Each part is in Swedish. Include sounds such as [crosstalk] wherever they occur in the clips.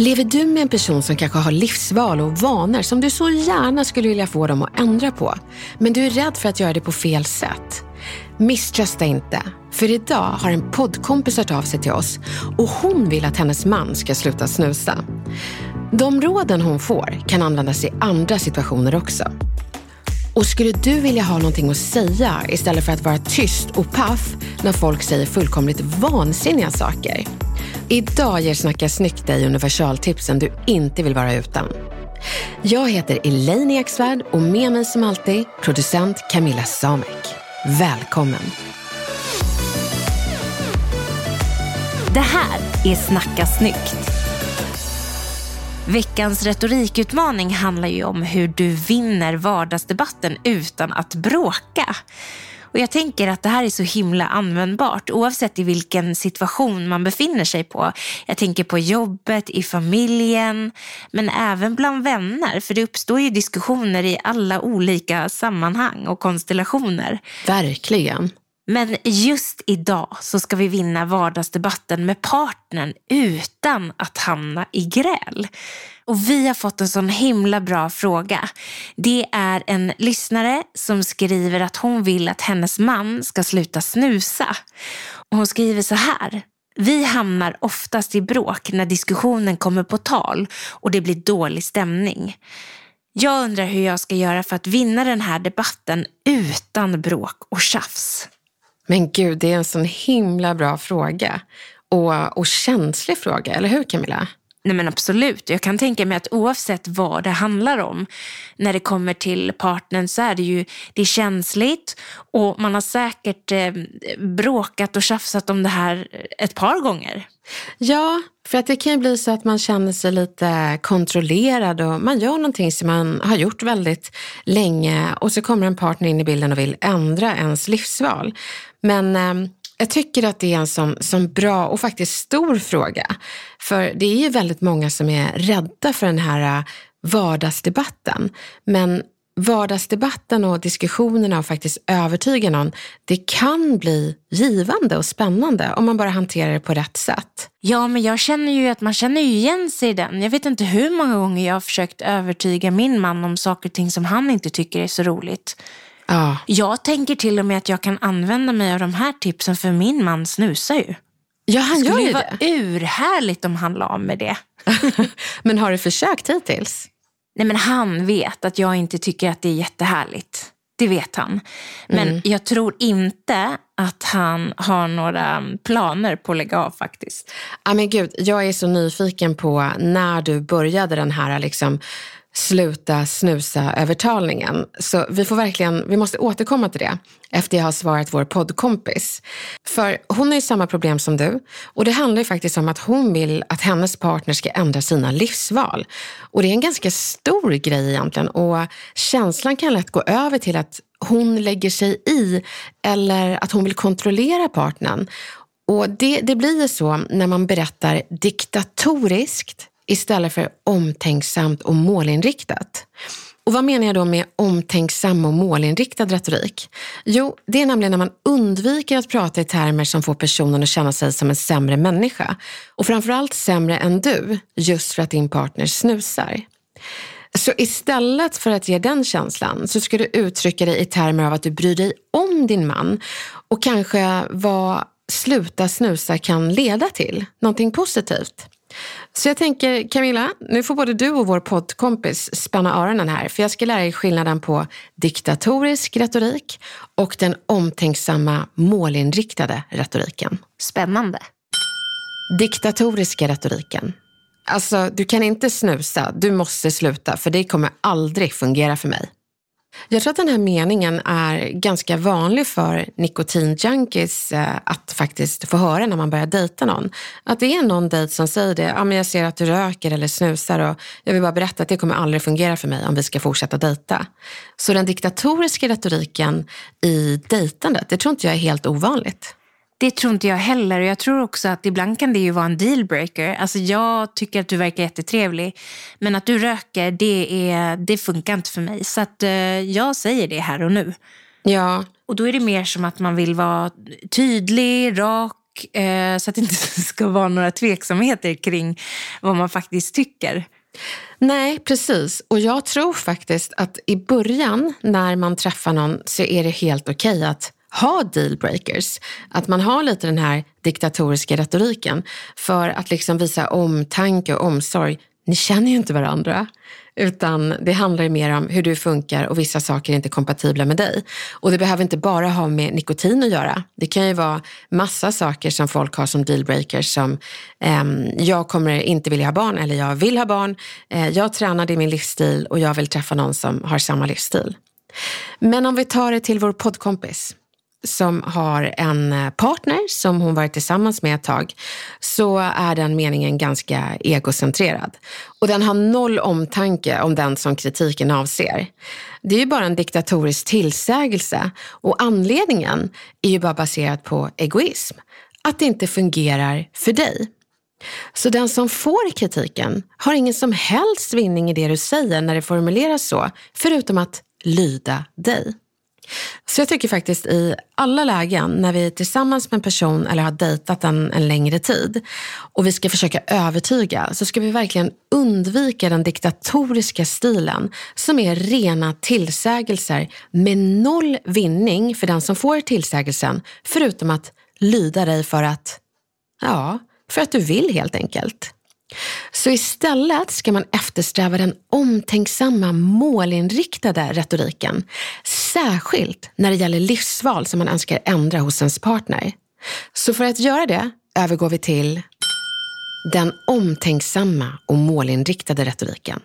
Lever du med en person som kanske har livsval och vanor som du så gärna skulle vilja få dem att ändra på, men du är rädd för att göra det på fel sätt? Misströsta inte, för idag har en poddkompis hört av sig till oss och hon vill att hennes man ska sluta snusa. De råden hon får kan användas i andra situationer också. Och skulle du vilja ha någonting att säga istället för att vara tyst och paff när folk säger fullkomligt vansinniga saker? Idag ger Snacka snyggt dig universaltipsen du inte vill vara utan. Jag heter Elaine Eksvärd och med mig som alltid producent Camilla Samek. Välkommen! Det här är Snacka snyggt. Veckans retorikutmaning handlar ju om hur du vinner vardagsdebatten utan att bråka. Och Jag tänker att det här är så himla användbart oavsett i vilken situation man befinner sig på. Jag tänker på jobbet, i familjen, men även bland vänner. För det uppstår ju diskussioner i alla olika sammanhang och konstellationer. Verkligen. Men just idag så ska vi vinna vardagsdebatten med partnern utan att hamna i gräl. Och vi har fått en sån himla bra fråga. Det är en lyssnare som skriver att hon vill att hennes man ska sluta snusa. Och hon skriver så här. Vi hamnar oftast i bråk när diskussionen kommer på tal och det blir dålig stämning. Jag undrar hur jag ska göra för att vinna den här debatten utan bråk och tjafs. Men gud, det är en sån himla bra fråga. Och, och känslig fråga, eller hur Camilla? Nej men absolut. Jag kan tänka mig att oavsett vad det handlar om, när det kommer till partnern så är det ju det är känsligt och man har säkert eh, bråkat och tjafsat om det här ett par gånger. Ja, för att det kan ju bli så att man känner sig lite kontrollerad och man gör någonting som man har gjort väldigt länge och så kommer en partner in i bilden och vill ändra ens livsval. Men eh, jag tycker att det är en sån, sån bra och faktiskt stor fråga. För det är ju väldigt många som är rädda för den här äh, vardagsdebatten. Men vardagsdebatten och diskussionerna och faktiskt övertyga någon, det kan bli givande och spännande om man bara hanterar det på rätt sätt. Ja, men jag känner ju att man känner igen sig i den. Jag vet inte hur många gånger jag har försökt övertyga min man om saker och ting som han inte tycker är så roligt. Ja. Jag tänker till och med att jag kan använda mig av de här tipsen för min man snusar ju. Ja, han Det gör skulle ju vara det. urhärligt om han la av med det. [laughs] Men har du försökt hittills? Nej men han vet att jag inte tycker att det är jättehärligt. Det vet han. Men Mm. jag tror inte att han har några planer på att lägga av faktiskt. Ja men gud, jag är så nyfiken på när du började den här liksom sluta snusa-övertalningen. Så vi får verkligen, vi måste återkomma till det efter jag har svarat vår poddkompis. För hon har ju samma problem som du och det handlar ju faktiskt om att hon vill att hennes partner ska ändra sina livsval. Och det är en ganska stor grej egentligen och känslan kan lätt gå över till att hon lägger sig i eller att hon vill kontrollera partnern. Och det, det blir ju så när man berättar diktatoriskt istället för omtänksamt och målinriktat. Och vad menar jag då med omtänksam och målinriktad retorik? Jo, det är nämligen när man undviker att prata i termer som får personen att känna sig som en sämre människa. Och framförallt sämre än du, just för att din partner snusar. Så istället för att ge den känslan så ska du uttrycka dig i termer av att du bryr dig om din man och kanske vad sluta snusa kan leda till, någonting positivt. Så jag tänker Camilla, nu får både du och vår poddkompis spänna öronen här, för jag ska lära dig skillnaden på diktatorisk retorik och den omtänksamma målinriktade retoriken. Spännande. Diktatoriska retoriken. Alltså, du kan inte snusa, du måste sluta, för det kommer aldrig fungera för mig. Jag tror att den här meningen är ganska vanlig för nikotinjunkies eh, att faktiskt få höra när man börjar dejta någon. Att det är någon dejt som säger det, ja, men jag ser att du röker eller snusar och jag vill bara berätta att det kommer aldrig fungera för mig om vi ska fortsätta dejta. Så den diktatoriska retoriken i dejtandet, det tror inte jag är helt ovanligt. Det tror inte jag heller. Jag tror också att ibland kan det ju vara en dealbreaker. Alltså jag tycker att du verkar jättetrevlig. Men att du röker, det, är, det funkar inte för mig. Så att, eh, jag säger det här och nu. Ja. Och då är det mer som att man vill vara tydlig, rak. Eh, så att det inte [laughs] ska vara några tveksamheter kring vad man faktiskt tycker. Nej, precis. Och jag tror faktiskt att i början när man träffar någon så är det helt okej okay att ha dealbreakers. Att man har lite den här diktatoriska retoriken för att liksom visa omtanke och omsorg. Ni känner ju inte varandra. Utan det handlar mer om hur du funkar och vissa saker är inte kompatibla med dig. Och det behöver inte bara ha med nikotin att göra. Det kan ju vara massa saker som folk har som dealbreakers som eh, jag kommer inte vilja ha barn eller jag vill ha barn. Eh, jag tränar, det är min livsstil och jag vill träffa någon som har samma livsstil. Men om vi tar det till vår poddkompis som har en eh, partner som hon varit tillsammans med ett tag så är den meningen ganska egocentrerad. Och den har noll omtanke om den som kritiken avser. Det är ju bara en diktatorisk tillsägelse och anledningen är ju bara baserad på egoism. Att det inte fungerar för dig. Så den som får kritiken har ingen som helst vinning i det du säger när det formuleras så, förutom att lyda dig. Så jag tycker faktiskt i alla lägen när vi är tillsammans med en person eller har dejtat en, en längre tid och vi ska försöka övertyga så ska vi verkligen undvika den diktatoriska stilen som är rena tillsägelser med noll vinning för den som får tillsägelsen förutom att lyda dig för att, ja, för att du vill helt enkelt. Så istället ska man eftersträva den omtänksamma, målinriktade retoriken. Särskilt när det gäller livsval som man önskar ändra hos ens partner. Så för att göra det övergår vi till den omtänksamma och målinriktade retoriken.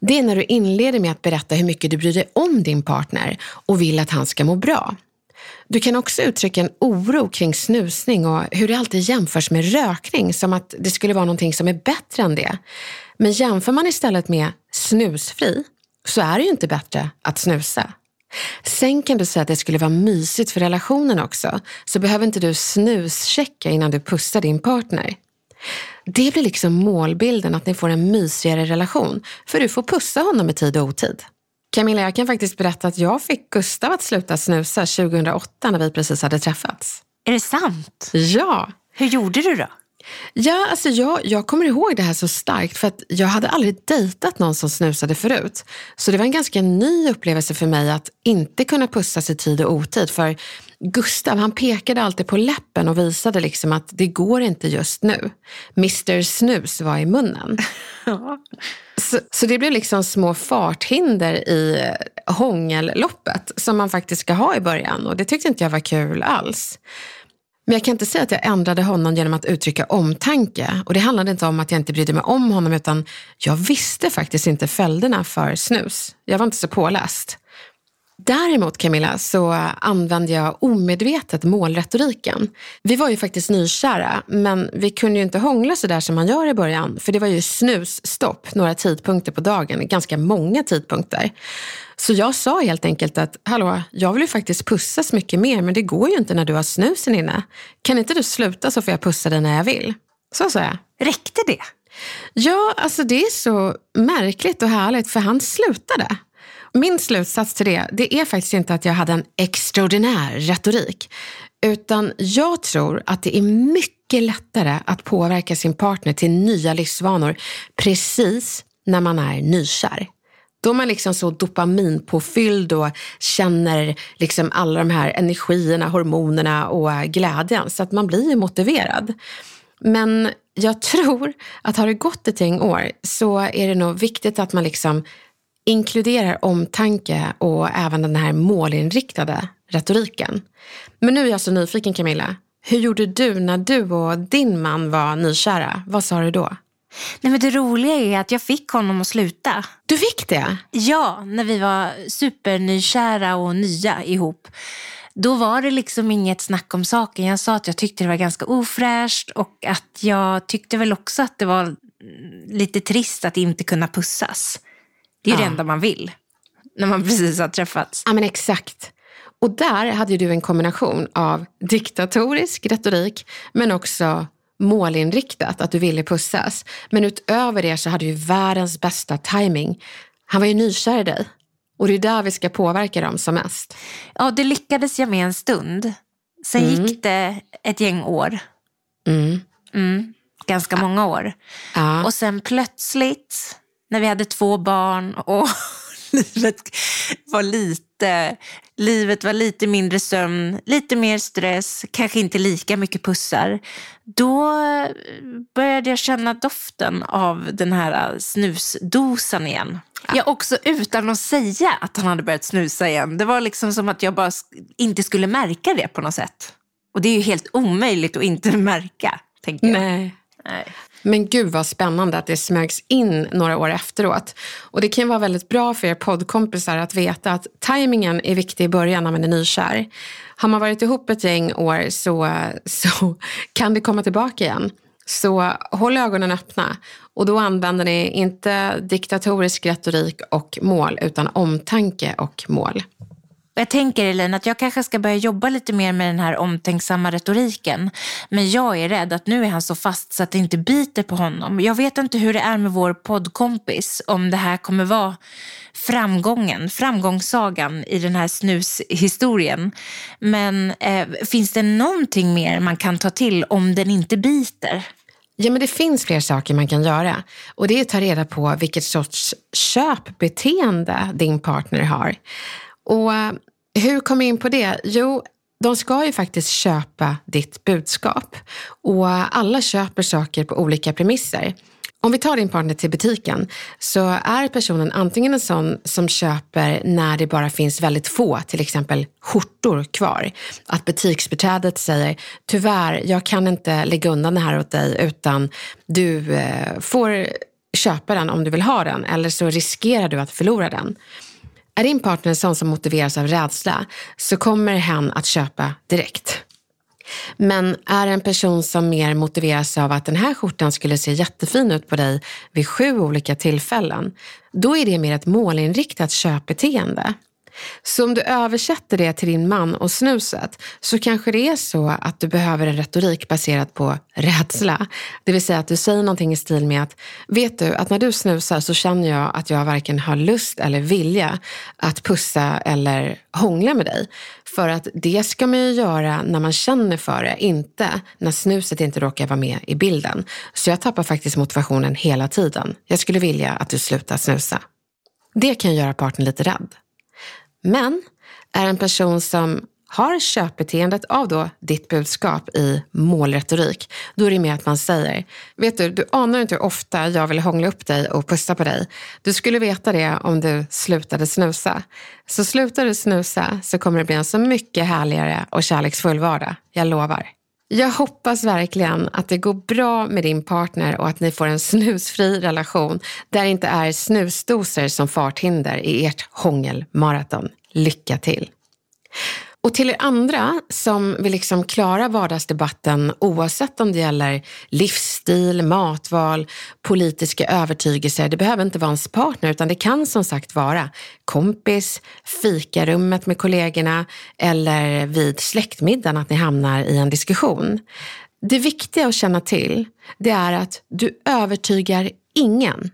Det är när du inleder med att berätta hur mycket du bryr dig om din partner och vill att han ska må bra. Du kan också uttrycka en oro kring snusning och hur det alltid jämförs med rökning som att det skulle vara någonting som är bättre än det. Men jämför man istället med snusfri så är det ju inte bättre att snusa. Sen kan du säga att det skulle vara mysigt för relationen också, så behöver inte du snuschecka innan du pussar din partner. Det blir liksom målbilden att ni får en mysigare relation, för du får pussa honom i tid och otid. Camilla, jag kan faktiskt berätta att jag fick Gustav att sluta snusa 2008 när vi precis hade träffats. Är det sant? Ja. Hur gjorde du då? Ja, alltså jag, jag kommer ihåg det här så starkt för att jag hade aldrig dejtat någon som snusade förut. Så det var en ganska ny upplevelse för mig att inte kunna pussas i tid och otid. För Gustav han pekade alltid på läppen och visade liksom att det går inte just nu. Mr Snus var i munnen. [laughs] Så, så, det blev liksom små farthinder i hångelloppet som man faktiskt ska ha i början och det tyckte inte jag var kul alls. Men jag kan inte säga att jag ändrade honom genom att uttrycka omtanke. Och det handlade inte om att jag inte brydde mig om honom utan jag visste faktiskt inte följderna för snus. Jag var inte så påläst. Däremot Camilla så använde jag omedvetet målretoriken. Vi var ju faktiskt nykära men vi kunde ju inte hångla så där som man gör i början för det var ju snusstopp några tidpunkter på dagen, ganska många tidpunkter. Så jag sa helt enkelt att hallå, jag vill ju faktiskt pussas mycket mer men det går ju inte när du har snusen inne. Kan inte du sluta så får jag pussa dig när jag vill? Så sa jag. Räckte det? Ja, alltså det är så märkligt och härligt för han slutade. Min slutsats till det, det är faktiskt inte att jag hade en extraordinär retorik. Utan jag tror att det är mycket lättare att påverka sin partner till nya livsvanor precis när man är nykär. Då är man liksom så dopaminpåfylld och känner liksom alla de här energierna, hormonerna och eh, glädjen. Så att man blir ju motiverad. Men jag tror att har det gått ett gäng år så är det nog viktigt att man liksom inkluderar omtanke och även den här målinriktade retoriken. Men nu är jag så nyfiken Camilla. Hur gjorde du när du och din man var nykära? Vad sa du då? Nej, men det roliga är att jag fick honom att sluta. Du fick det? Ja, när vi var supernykära och nya ihop. Då var det liksom inget snack om saken. Jag sa att jag tyckte det var ganska ofräscht och att jag tyckte väl också att det var lite trist att inte kunna pussas. Det är ju ja. det enda man vill när man precis har träffats. Ja men exakt. Och där hade du en kombination av diktatorisk retorik men också målinriktat, att du ville pussas. Men utöver det så hade du världens bästa timing. Han var ju nykär i dig. Och det är där vi ska påverka dem som mest. Ja, det lyckades jag med en stund. Sen mm. gick det ett gäng år. Mm. Mm, ganska ja. många år. Ja. Och sen plötsligt, när vi hade två barn och [laughs] livet var lite, livet var lite mindre sömn, lite mer stress, kanske inte lika mycket pussar. Då började jag känna doften av den här snusdosan igen. Ja, också utan att säga att han hade börjat snusa igen. Det var liksom som att jag bara inte skulle märka det på något sätt. Och det är ju helt omöjligt att inte [laughs] märka, tänker jag. Nej. Nej. Men gud vad spännande att det smögs in några år efteråt. Och det kan vara väldigt bra för er poddkompisar att veta att tajmingen är viktig i början när man är nykär. Har man varit ihop ett gäng år så, så kan det komma tillbaka igen. Så håll ögonen öppna och då använder ni inte diktatorisk retorik och mål utan omtanke och mål. Jag tänker Elin att jag kanske ska börja jobba lite mer med den här omtänksamma retoriken. Men jag är rädd att nu är han så fast så att det inte biter på honom. Jag vet inte hur det är med vår poddkompis, om det här kommer vara framgången, framgångssagan i den här snushistorien. Men eh, finns det någonting mer man kan ta till om den inte biter? Ja, men det finns fler saker man kan göra. Och det är att ta reda på vilket sorts köpbeteende din partner har. Och hur kom jag in på det? Jo, de ska ju faktiskt köpa ditt budskap. Och alla köper saker på olika premisser. Om vi tar din partner till butiken så är personen antingen en sån som köper när det bara finns väldigt få, till exempel skjortor kvar. Att butiksbeträdet säger, tyvärr, jag kan inte lägga undan det här åt dig utan du eh, får köpa den om du vill ha den eller så riskerar du att förlora den. Är din partner en sån som motiveras av rädsla så kommer hen att köpa direkt. Men är en person som mer motiveras av att den här skjortan skulle se jättefin ut på dig vid sju olika tillfällen, då är det mer ett målinriktat köpbeteende. Så om du översätter det till din man och snuset så kanske det är så att du behöver en retorik baserad på rädsla. Det vill säga att du säger någonting i stil med att vet du att när du snusar så känner jag att jag varken har lust eller vilja att pussa eller hångla med dig. För att det ska man ju göra när man känner för det, inte när snuset inte råkar vara med i bilden. Så jag tappar faktiskt motivationen hela tiden. Jag skulle vilja att du slutar snusa. Det kan göra partnern lite rädd. Men är en person som har köpbeteendet av då ditt budskap i målretorik, då är det mer att man säger, vet du, du anar inte hur ofta jag vill hångla upp dig och pussa på dig. Du skulle veta det om du slutade snusa. Så slutar du snusa så kommer det bli en så mycket härligare och kärleksfull vardag. Jag lovar. Jag hoppas verkligen att det går bra med din partner och att ni får en snusfri relation där det inte är snusdoser som farthinder i ert hångelmaraton. Lycka till! Och till er andra som vill liksom klara vardagsdebatten oavsett om det gäller livsstil, matval, politiska övertygelser. Det behöver inte vara ens partner utan det kan som sagt vara kompis, fikarummet med kollegorna eller vid släktmiddagen att ni hamnar i en diskussion. Det viktiga att känna till det är att du övertygar ingen.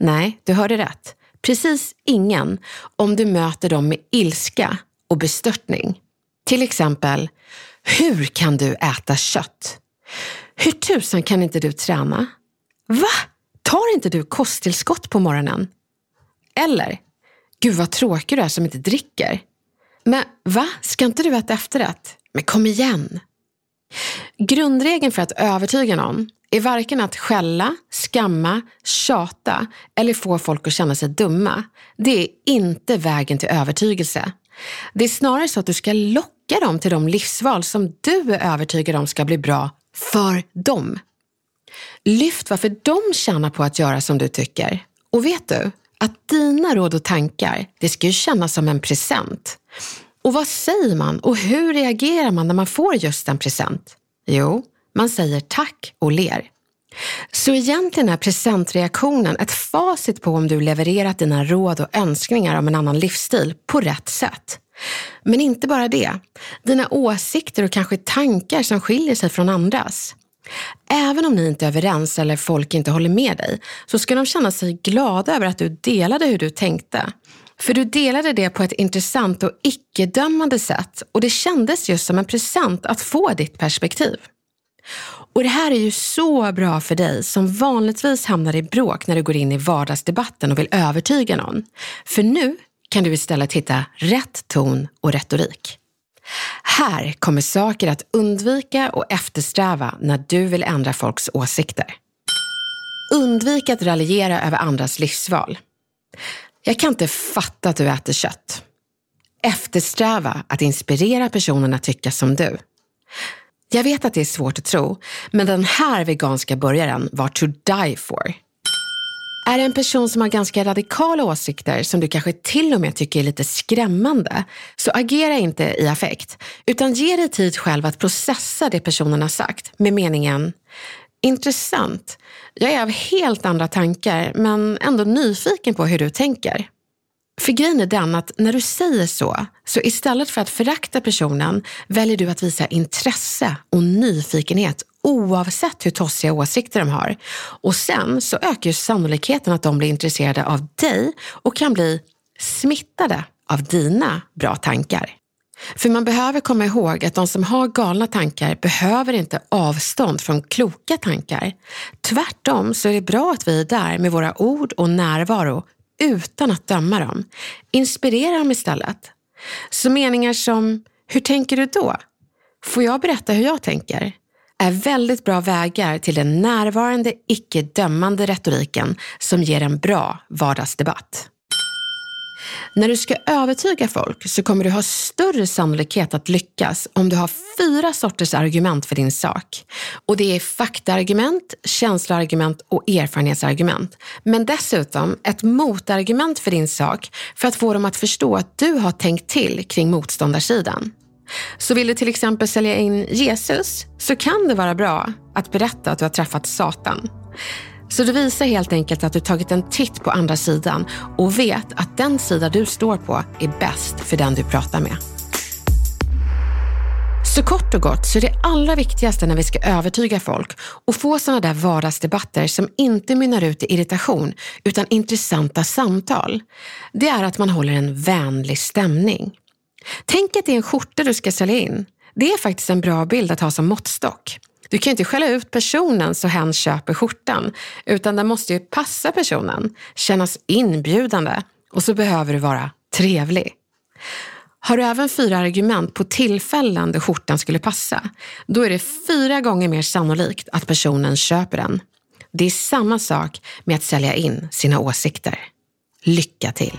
Nej, du hörde rätt. Precis ingen om du möter dem med ilska och bestörtning. Till exempel, hur kan du äta kött? Hur tusan kan inte du träna? Va? Tar inte du kosttillskott på morgonen? Eller, gud vad tråkig du är som inte dricker. Men va, ska inte du äta efterrätt? Men kom igen. Grundregeln för att övertyga någon är varken att skälla, skamma, tjata eller få folk att känna sig dumma. Det är inte vägen till övertygelse. Det är snarare så att du ska locka dem till de livsval som du är övertygad om ska bli bra för dem. Lyft varför de tjänar på att göra som du tycker. Och vet du, att dina råd och tankar, det ska ju kännas som en present. Och vad säger man och hur reagerar man när man får just en present? Jo, man säger tack och ler. Så egentligen är presentreaktionen ett facit på om du levererat dina råd och önskningar om en annan livsstil på rätt sätt. Men inte bara det. Dina åsikter och kanske tankar som skiljer sig från andras. Även om ni inte är överens eller folk inte håller med dig så ska de känna sig glada över att du delade hur du tänkte. För du delade det på ett intressant och icke-dömande sätt och det kändes just som en present att få ditt perspektiv. Och det här är ju så bra för dig som vanligtvis hamnar i bråk när du går in i vardagsdebatten och vill övertyga någon. För nu kan du istället hitta rätt ton och retorik. Här kommer saker att undvika och eftersträva när du vill ändra folks åsikter. Undvik att raljera över andras livsval. Jag kan inte fatta att du äter kött. Eftersträva att inspirera personen att tycka som du. Jag vet att det är svårt att tro, men den här veganska burgaren var to die for. Är det en person som har ganska radikala åsikter som du kanske till och med tycker är lite skrämmande, så agera inte i affekt, utan ge dig tid själv att processa det personen har sagt med meningen Intressant. Jag är av helt andra tankar, men ändå nyfiken på hur du tänker. För grejen är den att när du säger så, så istället för att förakta personen väljer du att visa intresse och nyfikenhet oavsett hur tossiga åsikter de har. Och sen så ökar ju sannolikheten att de blir intresserade av dig och kan bli smittade av dina bra tankar. För man behöver komma ihåg att de som har galna tankar behöver inte avstånd från kloka tankar. Tvärtom så är det bra att vi är där med våra ord och närvaro utan att döma dem. Inspirera dem istället. Så meningar som, hur tänker du då? Får jag berätta hur jag tänker? är väldigt bra vägar till den närvarande, icke-dömande retoriken som ger en bra vardagsdebatt. När du ska övertyga folk så kommer du ha större sannolikhet att lyckas om du har fyra sorters argument för din sak. Och det är faktaargument, känsloargument och erfarenhetsargument. Men dessutom ett motargument för din sak för att få dem att förstå att du har tänkt till kring motståndarsidan. Så vill du till exempel sälja in Jesus så kan det vara bra att berätta att du har träffat Satan. Så du visar helt enkelt att du tagit en titt på andra sidan och vet att den sida du står på är bäst för den du pratar med. Så kort och gott så är det allra viktigaste när vi ska övertyga folk och få sådana där vardagsdebatter som inte mynnar ut i irritation utan intressanta samtal. Det är att man håller en vänlig stämning. Tänk att det är en skjorta du ska sälja in. Det är faktiskt en bra bild att ha som måttstock. Du kan ju inte skälla ut personen så hen köper skjortan, utan den måste ju passa personen, kännas inbjudande och så behöver du vara trevlig. Har du även fyra argument på tillfällen där skjortan skulle passa, då är det fyra gånger mer sannolikt att personen köper den. Det är samma sak med att sälja in sina åsikter. Lycka till!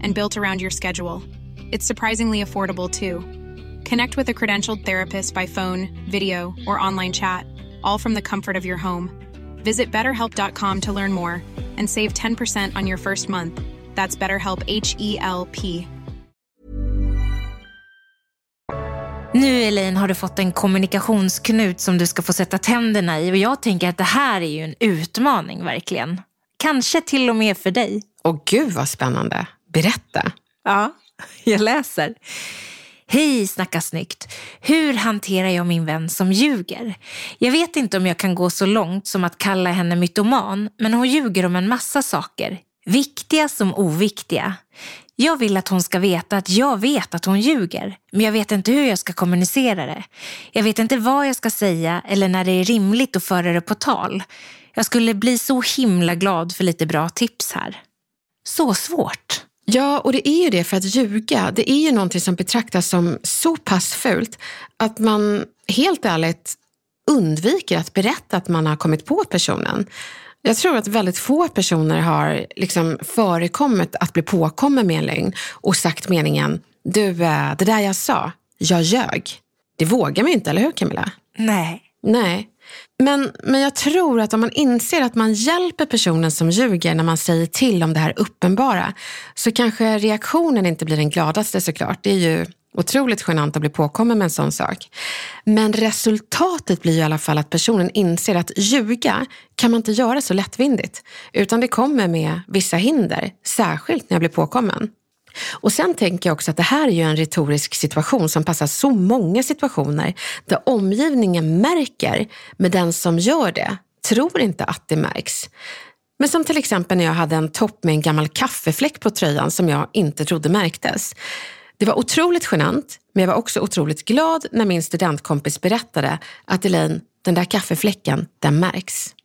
and built around your schedule. It's surprisingly affordable too. Connect with a credentialed therapist by phone, video, or online chat, all from the comfort of your home. Visit betterhelp.com to learn more and save 10% on your first month. That's BetterHelp H E L P. Nu Elaine har du fått en kommunikationsknut som du ska få sätta tänderna i och jag tänker att det här är ju en utmaning verkligen. Kanske till och med för dig. Och gud vad spännande. Berätta. Ja, [laughs] jag läser. Hej Snacka snyggt! Hur hanterar jag min vän som ljuger? Jag vet inte om jag kan gå så långt som att kalla henne mytoman, men hon ljuger om en massa saker. Viktiga som oviktiga. Jag vill att hon ska veta att jag vet att hon ljuger, men jag vet inte hur jag ska kommunicera det. Jag vet inte vad jag ska säga eller när det är rimligt att föra det på tal. Jag skulle bli så himla glad för lite bra tips här. Så svårt. Ja, och det är ju det för att ljuga, det är ju någonting som betraktas som så pass fult att man helt ärligt undviker att berätta att man har kommit på personen. Jag tror att väldigt få personer har liksom förekommit att bli påkommen med en lögn och sagt meningen, du, eh, det där jag sa, jag ljög. Det vågar man ju inte, eller hur Camilla? Nej. Nej. Men, men jag tror att om man inser att man hjälper personen som ljuger när man säger till om det här uppenbara, så kanske reaktionen inte blir den gladaste såklart. Det är ju otroligt genant att bli påkommen med en sån sak. Men resultatet blir i alla fall att personen inser att ljuga kan man inte göra så lättvindigt, utan det kommer med vissa hinder, särskilt när jag blir påkommen. Och sen tänker jag också att det här är ju en retorisk situation som passar så många situationer där omgivningen märker, men den som gör det tror inte att det märks. Men som till exempel när jag hade en topp med en gammal kaffefläck på tröjan som jag inte trodde märktes. Det var otroligt genant, men jag var också otroligt glad när min studentkompis berättade att Elaine, den där kaffefläcken, den märks.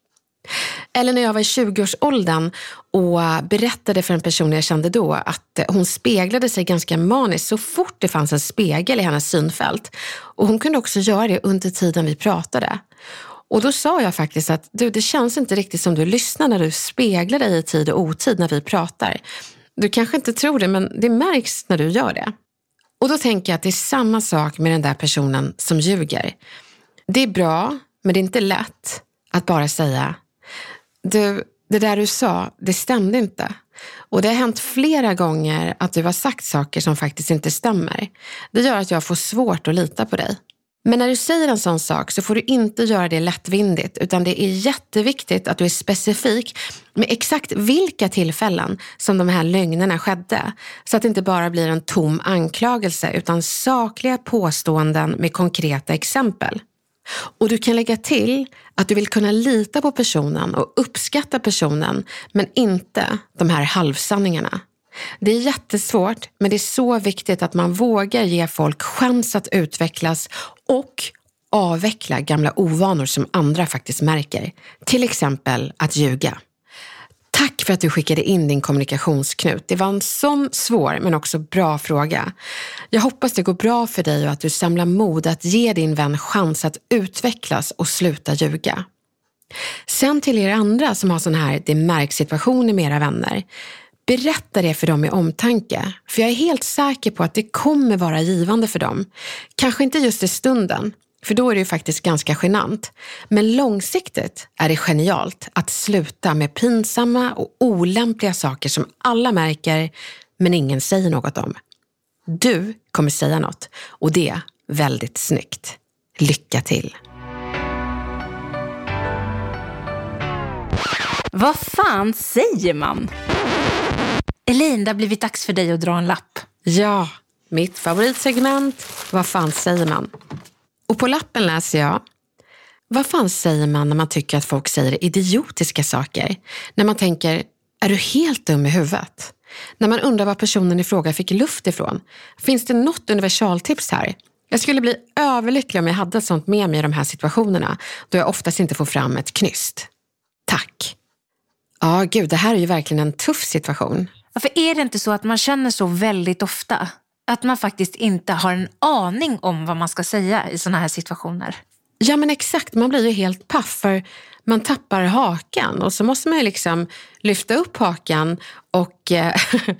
Eller när jag var i 20-årsåldern och berättade för en person jag kände då att hon speglade sig ganska maniskt så fort det fanns en spegel i hennes synfält. Och hon kunde också göra det under tiden vi pratade. Och då sa jag faktiskt att du, det känns inte riktigt som du lyssnar när du speglar dig i tid och otid när vi pratar. Du kanske inte tror det, men det märks när du gör det. Och då tänker jag att det är samma sak med den där personen som ljuger. Det är bra, men det är inte lätt att bara säga du, det där du sa, det stämde inte. Och det har hänt flera gånger att du har sagt saker som faktiskt inte stämmer. Det gör att jag får svårt att lita på dig. Men när du säger en sån sak så får du inte göra det lättvindigt utan det är jätteviktigt att du är specifik med exakt vilka tillfällen som de här lögnerna skedde. Så att det inte bara blir en tom anklagelse utan sakliga påståenden med konkreta exempel. Och du kan lägga till att du vill kunna lita på personen och uppskatta personen, men inte de här halvsanningarna. Det är jättesvårt, men det är så viktigt att man vågar ge folk chans att utvecklas och avveckla gamla ovanor som andra faktiskt märker. Till exempel att ljuga. För att du skickade in din kommunikationsknut. Det var en sån svår men också bra fråga. Jag hoppas det går bra för dig och att du samlar mod att ge din vän chans att utvecklas och sluta ljuga. Sen till er andra som har sån här det märks-situationer med era vänner. Berätta det för dem i omtanke, för jag är helt säker på att det kommer vara givande för dem. Kanske inte just i stunden, för då är det ju faktiskt ganska genant. Men långsiktigt är det genialt att sluta med pinsamma och olämpliga saker som alla märker men ingen säger något om. Du kommer säga något och det väldigt snyggt. Lycka till! Vad fan säger man? Elin, det har blivit dags för dig att dra en lapp. Ja, mitt favoritsegment. Vad fan säger man? Och på lappen läser jag vad fan säger man när man tycker att folk säger idiotiska saker? När man tänker, är du helt dum i huvudet? När man undrar var personen i fråga fick luft ifrån? Finns det något universaltips här? Jag skulle bli överlycklig om jag hade sånt med mig i de här situationerna, då jag oftast inte får fram ett knyst. Tack. Ja, gud, det här är ju verkligen en tuff situation. Varför är det inte så att man känner så väldigt ofta? Att man faktiskt inte har en aning om vad man ska säga i sådana här situationer. Ja men exakt, man blir ju helt paff för man tappar hakan och så måste man ju liksom lyfta upp hakan och eh,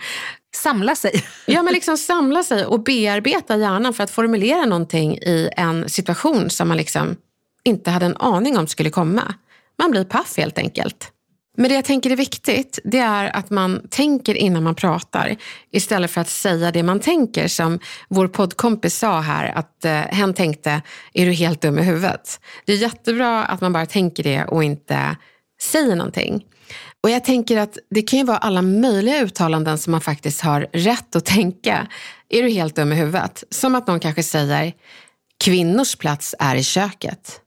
[laughs] samla sig. ja men liksom samla sig och bearbeta hjärnan för att formulera någonting i en situation som man liksom inte hade en aning om skulle komma. Man blir paff helt enkelt. Men det jag tänker är viktigt, det är att man tänker innan man pratar istället för att säga det man tänker. Som vår poddkompis sa här, att eh, hen tänkte, är du helt dum i huvudet? Det är jättebra att man bara tänker det och inte säger någonting. Och jag tänker att det kan ju vara alla möjliga uttalanden som man faktiskt har rätt att tänka. Är du helt dum i huvudet? Som att någon kanske säger, kvinnors plats är i köket.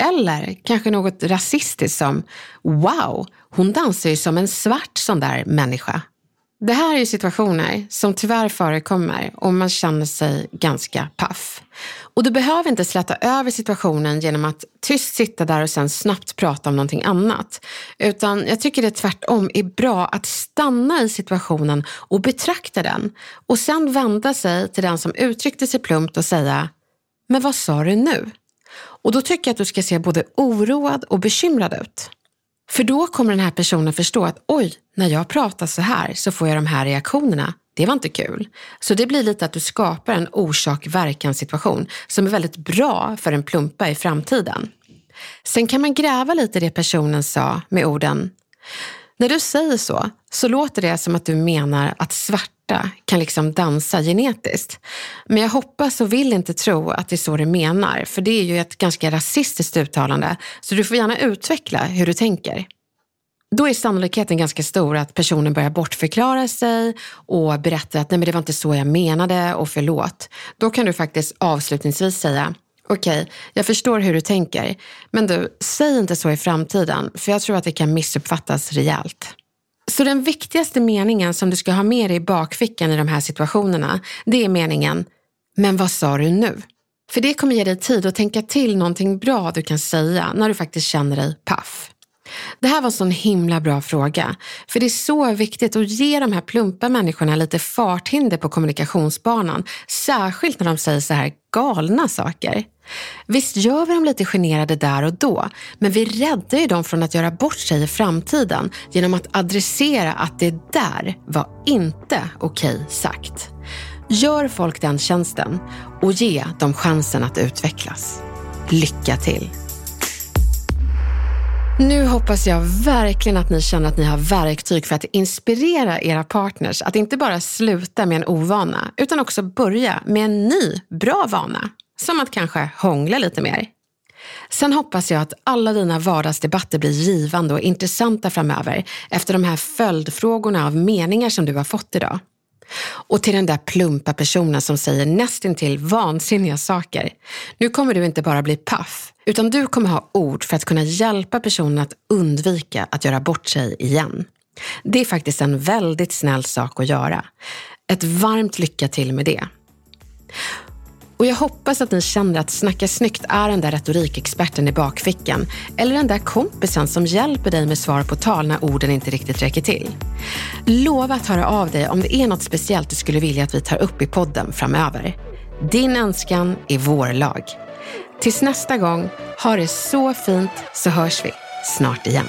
Eller kanske något rasistiskt som Wow, hon dansar ju som en svart sån där människa. Det här är ju situationer som tyvärr förekommer och man känner sig ganska paff. Och du behöver inte släta över situationen genom att tyst sitta där och sen snabbt prata om någonting annat. Utan jag tycker det tvärtom är bra att stanna i situationen och betrakta den. Och sen vända sig till den som uttryckte sig plumpt och säga, men vad sa du nu? Och då tycker jag att du ska se både oroad och bekymrad ut. För då kommer den här personen förstå att oj, när jag pratar så här så får jag de här reaktionerna. Det var inte kul. Så det blir lite att du skapar en orsak-verkan situation som är väldigt bra för en plumpa i framtiden. Sen kan man gräva lite i det personen sa med orden när du säger så, så låter det som att du menar att svarta kan liksom dansa genetiskt. Men jag hoppas och vill inte tro att det är så du menar, för det är ju ett ganska rasistiskt uttalande. Så du får gärna utveckla hur du tänker. Då är sannolikheten ganska stor att personen börjar bortförklara sig och berättar att nej men det var inte så jag menade och förlåt. Då kan du faktiskt avslutningsvis säga Okej, okay, jag förstår hur du tänker. Men du, säg inte så i framtiden, för jag tror att det kan missuppfattas rejält. Så den viktigaste meningen som du ska ha med dig i bakfickan i de här situationerna, det är meningen “Men vad sa du nu?” För det kommer ge dig tid att tänka till någonting bra du kan säga när du faktiskt känner dig paff. Det här var en sån himla bra fråga. För det är så viktigt att ge de här plumpa människorna lite farthinder på kommunikationsbanan. Särskilt när de säger så här galna saker. Visst gör vi dem lite generade där och då, men vi räddar ju dem från att göra bort sig i framtiden genom att adressera att det där var inte okej okay sagt. Gör folk den tjänsten och ge dem chansen att utvecklas. Lycka till! Nu hoppas jag verkligen att ni känner att ni har verktyg för att inspirera era partners att inte bara sluta med en ovana, utan också börja med en ny, bra vana. Som att kanske hångla lite mer. Sen hoppas jag att alla dina vardagsdebatter blir givande och intressanta framöver efter de här följdfrågorna av meningar som du har fått idag. Och till den där plumpa personen som säger nästintill vansinniga saker. Nu kommer du inte bara bli paff, utan du kommer ha ord för att kunna hjälpa personen att undvika att göra bort sig igen. Det är faktiskt en väldigt snäll sak att göra. Ett varmt lycka till med det. Och jag hoppas att ni känner att Snacka snyggt är den där retorikexperten i bakfickan eller den där kompisen som hjälper dig med svar på tal när orden inte riktigt räcker till. Lova att höra av dig om det är något speciellt du skulle vilja att vi tar upp i podden framöver. Din önskan är vår lag. Tills nästa gång, ha det så fint så hörs vi snart igen.